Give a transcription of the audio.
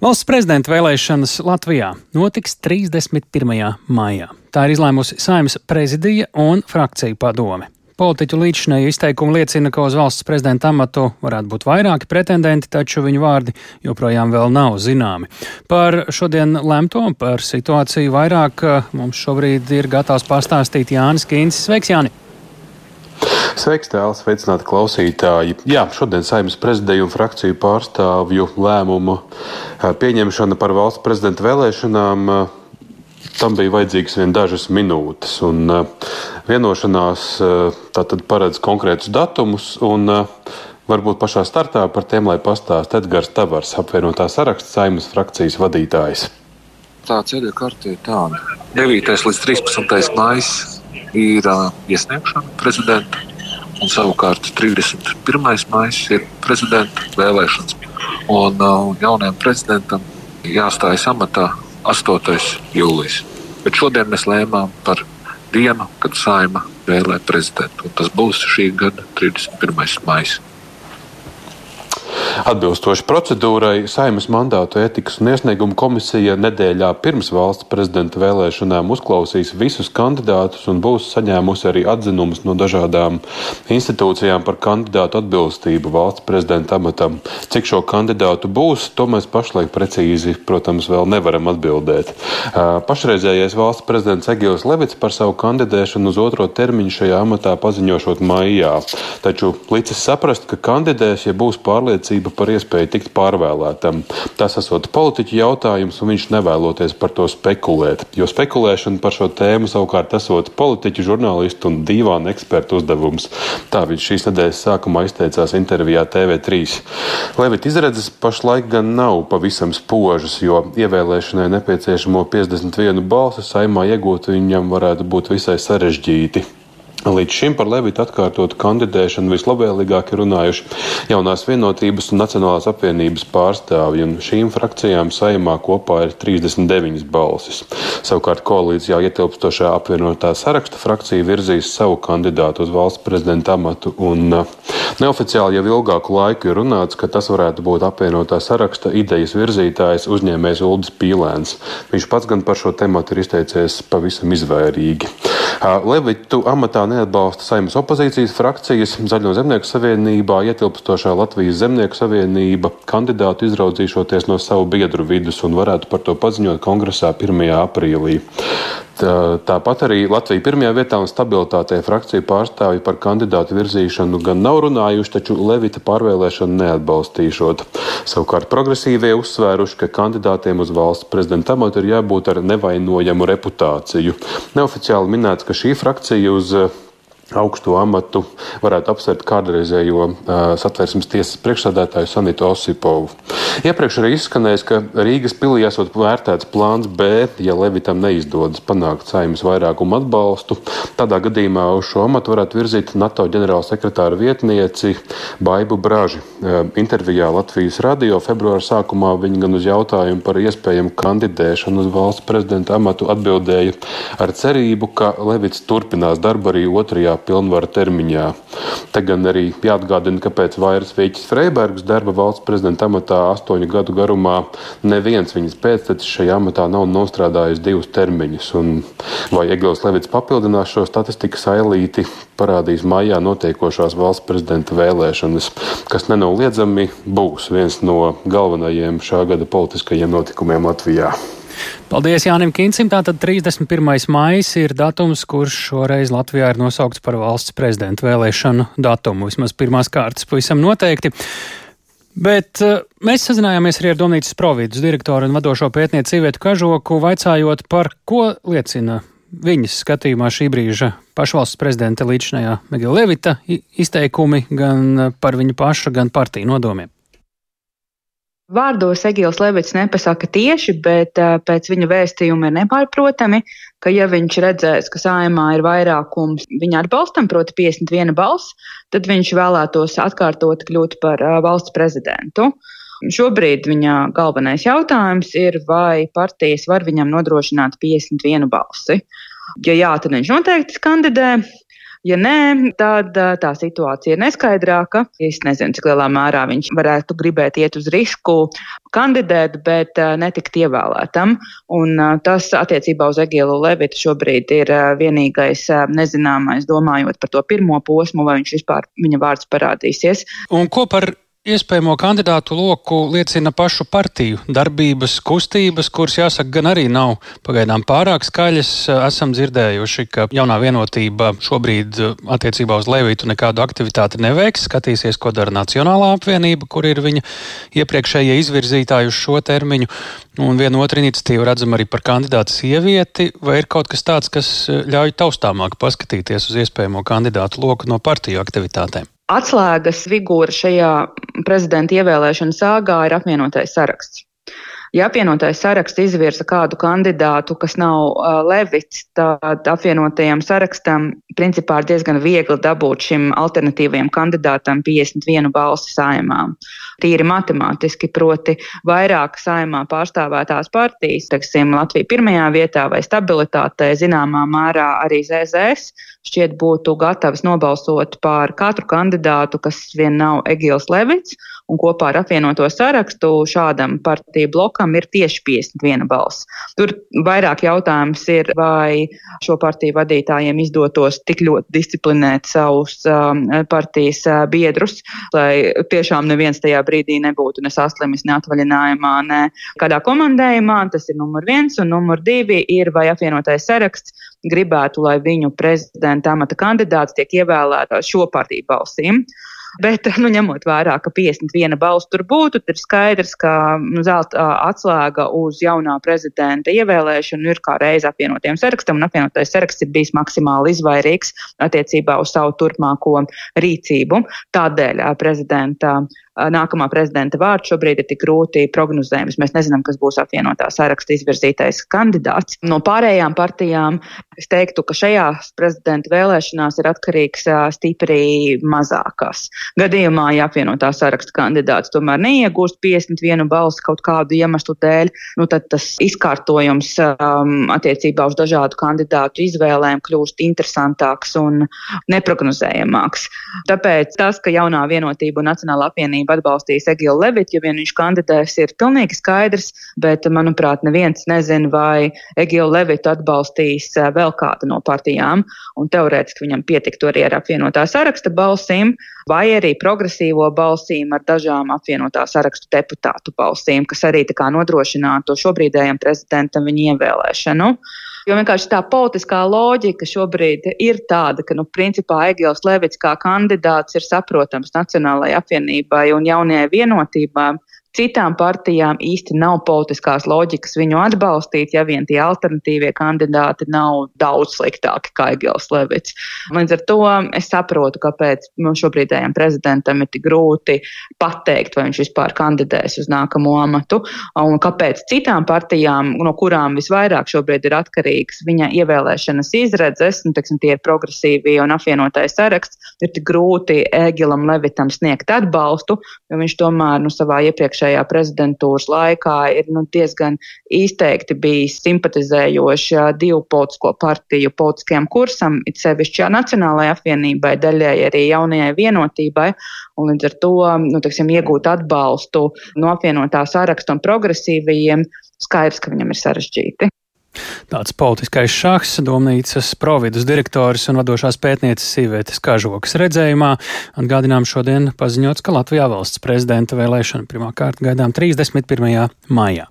Valsts prezidenta vēlēšanas Latvijā notiks 31. maijā. Tā ir izlēmusi Saimnes prezidija un frakciju padome. Politiķu līdzinēju izteikumi liecina, ka uz valsts prezidenta amatu varētu būt vairāki pretendenti, taču viņu vārdi joprojām vēl nav zināmi. Par šodien lemto, par situāciju vairāk mums šobrīd ir gatavs pastāstīt Jānis Kīncis. Sveiks, Jāni! Sveiks, tēls, sveicināti klausītāji. Jā, šodien saimnes prezidiju un frakciju pārstāvju lēmumu pieņemšana par valsts prezidenta vēlēšanām. Tam bija vajadzīgs vien dažas minūtes, un vienošanās tātad paredz konkrētus datumus, un varbūt pašā startā par tiem, lai pastāst Edgars Tavars, apvienotā saraksta saimnes frakcijas vadītājs. Tā ceļa karte ir tāda. 9. līdz 13. maijs ir uh, iesniegšana prezidenta Un savukārt 31. maija ir prezidenta vēlēšanas. Un uh, jaunajam prezidentam jāstājas amatā 8. jūlijas. Bet šodien mēs lēmām par dienu, kad saima vēlē prezidentu. Un tas būs šī gada 31. maija. Atbilstoši procedūrai, Saimas mandātu etikas un iesniegumu komisija nedēļā pirms valsts prezidenta vēlēšanām uzklausīs visus kandidātus un būs saņēmusi arī atzinumus no dažādām institūcijām par kandidātu atbilstību valsts prezidenta amatam. Cik šo kandidātu būs, to mēs pašlaik precīzi, protams, vēl nevaram atbildēt. Pašreizējais valsts prezidents Egils Levits par savu kandidēšanu uz otro termiņu šajā amatā paziņošot maijā. Taču licis saprast, ka kandidēs, ja būs pārliecība šaubu par iespēju tikt pārvēlētam. Tas esot politiķu jautājums, un viņš nevēloties par to spekulēt. Jo spekulēšana par šo tēmu savukārt esot politiķu, žurnālistu un divānu ekspertu uzdevums. Tā viņš šīs nedēļas sākumā izteicās intervijā TV3. Levita izredzes pašlaik gan nav pavisam spožas, jo ievēlēšanai nepieciešamo 51 balsu saimā iegūt viņam varētu būt visai sarežģīti. Līdz šim par Levitu atkārtotu kandidēšanu vislabvēlīgāk ir runājuši jaunās vienotības un Nacionālās apvienības pārstāvji, un šīm frakcijām saimā kopā ir 39 balsis. Savukārt koalīcijā ietilpstošā apvienotā saraksta frakcija virzīs savu kandidātu uz valsts prezidenta amatu, un uh, neoficiāli jau ilgāku laiku ir runāts, ka tas varētu būt apvienotā saraksta idejas virzītājs uzņēmējs Uldis Pīlēns. Viņš pats gan par šo tematu ir izteicies pavisam izvairīgi. Uh, Levitu amatā neatbalsta saimnes opozīcijas frakcijas, Zaļo zemnieku savienībā ietilpstošā Latvijas zemnieku savienība kandidātu izraudzīšoties no savu biedru vidus un varētu par to paziņot kongresā 1. aprīlī. Tāpat arī Latvija pirmajā vietā un stabilitātē frakciju pārstāvji par kandidātu virzīšanu gan nav runājuši, taču Levita pārvēlēšanu neatbalstīšot. Savukārt progresīvie uzsvēruši, ka kandidātiem uz valsts prezidenta amatu ir jābūt ar nevainojamu reputāciju. Neoficiāli minēts, ka šī frakcija uz augstu amatu varētu apsvērt kādreizējo uh, satversmes tiesas priekšsādātāju Sanitu Osipovu. Iepriekš arī izskanējis, ka Rīgas pilī esot vērtēts plāns B, ja Levitam neizdodas panākt saimnes vairākumu atbalstu. Tādā gadījumā uz šo amatu varētu virzīt NATO ģenerālsekretāra vietnieci Baibu Braži. Uh, intervijā Latvijas radio februāra sākumā viņa gan uz jautājumu par iespējamu kandidēšanu uz valsts prezidenta amatu atbildēja ar cerību, ka Levits turpinās darbu arī otrajā pilnvaru termiņā. Te gan arī jāatgādina, ka pēc vairas Vīķis Freibergs darba valsts prezidenta amatā astoņu gadu garumā neviens viņas pēctecis šajā amatā nav nostrādājis divus termiņus. Un vai Egils Levits papildinās šo statistikas ailīti, parādīs maijā notiekošās valsts prezidenta vēlēšanas, kas nenoliedzami būs viens no galvenajiem šā gada politiskajiem notikumiem Latvijā. Paldies Jānim Kincim. Tātad 31. maijs ir datums, kurš šoreiz Latvijā ir nosaukts par valsts prezidenta vēlēšanu datumu. Vismaz pirmās kārtas pavisam noteikti. Bet uh, mēs sazinājāmies arī ar Donītas Providus direktoru un vadošo pētnieci Sīvietu Kažoku, vaicājot par ko liecina viņas skatījumā šī brīža pašvalsts prezidenta līdzinājā Megila Levita izteikumi gan par viņu pašu, gan partiju nodomiem. Vārdos Egils Levits nepasaka tieši, bet uh, pēc viņa vēstījuma ir nepārprotami, ka ja viņš redzēs, ka saimā ir vairākums viņa atbalstam, proti 51 balss, tad viņš vēlētos atkārtot kļūt par uh, valsts prezidentu. Šobrīd viņa galvenais jautājums ir, vai partijas var viņam nodrošināt 51 balsi. Ja jā, tad viņš noteikti kandidē. Ja nē, tad tā situācija ir neskaidrāka. Es nezinu, cik lielā mērā viņš varētu gribēt iet uz risku kandidēt, bet netikt ievēlētam. Un tas attiecībā uz Egilu Levitu šobrīd ir vienīgais nezināmais, domājot par to pirmo posmu, vai viņš vispār viņa vārds parādīsies. Un ko par Iespējamo kandidātu loku liecina pašu partiju darbības, kustības, kuras, jāsaka, gan arī nav pagaidām pārāk skaļas. Esam dzirdējuši, ka jaunā vienotība šobrīd attiecībā uz Levītu nekādu aktivitāti neveiks. Skatīsies, ko dara Nacionālā apvienība, kur ir viņa iepriekšējie izvirzītāji uz šo termiņu. Un viena otra iniciatīva redzam arī par kandidātu sievieti. Vai ir kaut kas tāds, kas ļauj taustāmāk paskatīties uz iespējamo kandidātu loku no partiju aktivitātēm? Atslēgas figūra šajā prezidenta ievēlēšana sāgā ir apvienotais saraksts. Ja apvienotais saraksts izvirza kādu kandidātu, kas nav uh, Levits, tad apvienotajam sarakstam principā ir diezgan viegli dabūt šim alternatīvajam kandidātam 51 balsi saimā. Tīri matemātiski, proti, vairāk saimā pārstāvētās partijas, teiksim, Latvija pirmajā vietā vai stabilitātē, zināmā mērā arī ZZS, šķiet būtu gatavs nobalsot par katru kandidātu, kas vien nav Egils Levits un kopā ar apvienoto sarakstu šādam partiju blokam ir tieši 51 balss. Tur vairāk jautājums ir, vai šo partiju vadītājiem izdotos tik ļoti disciplinēt savus um, partijas uh, biedrus, lai tiešām neviens tajā brīdī nebūtu ne saslimis, ne atvaļinājumā, ne kādā komandējumā. Tas ir numur viens, un numur divi ir, vai apvienotais saraksts gribētu, lai viņu prezidenta amata kandidāts tiek ievēlēts šo partiju balsīm. Bet, nu, ņemot vērā, ka 51 balss tur būtu, tad ir skaidrs, ka nu, zelta atslēga uz jaunā prezidenta ievēlēšanu ir kā reiz apvienotiem sarakstam, un apvienotais saraksts ir bijis maksimāli izvairīgs attiecībā uz savu turpmāko rīcību. Tādēļ prezidenta nākamā prezidenta vārds šobrīd ir tik grūti prognozējams. Mēs nezinām, kas būs apvienotā saraksta izvirzītais kandidāts. No pārējām partijām es teiktu, ka šajās prezidenta vēlēšanās ir atkarīgs stipri mazākās. Gadījumā, ja apvienotā saraksta kandidāts tomēr neiegūst 51 balsi kaut kādu iemeslu dēļ, nu tad tas izkārtojums um, attiecībā uz dažādu kandidātu izvēlēm kļūst interesantāks un neprognozējamāks. Tāpēc tas, ka jaunā vienotība un Nacionāla apvienība Savienība atbalstīs Egilu Levitu, ja vien viņš kandidēs, ir pilnīgi skaidrs, bet, manuprāt, neviens nezina, vai Egilu Levitu atbalstīs eh, vēl kāda no partijām, un teorētiski viņam pietiktu arī ar apvienotā saraksta balsīm, vai arī progresīvo balsīm ar dažām apvienotā sarakstu deputātu balsīm, kas arī nodrošinātu šobrīdējiem prezidentam viņa ievēlēšanu. Jo vienkārši tā politiskā loģika šobrīd ir tāda, ka, nu, principā Egils Levits kā kandidāts ir saprotams Nacionālajai apvienībai un jaunajai vienotībai. Citām partijām īsti nav politiskās loģikas viņu atbalstīt, ja vien tie alternatīvie kandidāti nav daudz sliktāki kā Egils Levits. Līdz ar to es saprotu, kāpēc šobrīdējiem prezidentam ir tik grūti pateikt, vai viņš vispār kandidēs uz nākamo amatu, un kāpēc citām partijām, no kurām visvairāk šobrīd ir atkarīgs viņa ievēlēšanas izredzes, nu, teiksim, tie ir progresīvie un apvienotais saraksts, ir tik grūti Egilam Levitam sniegt atbalstu, jo viņš tomēr nu, savā iepriekšējā iepriekšējā prezidentūras laikā ir nu, diezgan izteikti bijis simpatizējoši divu politisko partiju politiskajam kursam, it sevišķi Nacionālajai apvienībai, daļai arī jaunajai vienotībai, un līdz ar to nu, teiksim, iegūt atbalstu no apvienotā saraksta un progresīvajiem, skaidrs, ka viņam ir sarežģīti. Tāds politiskais šahs, domnīcas providus direktors un vadošās pētnieces Sīvētes Kažokas redzējumā. Atgādinām šodien paziņots, ka Latvijā valsts prezidenta vēlēšana pirmā kārta gaidām 31. maijā.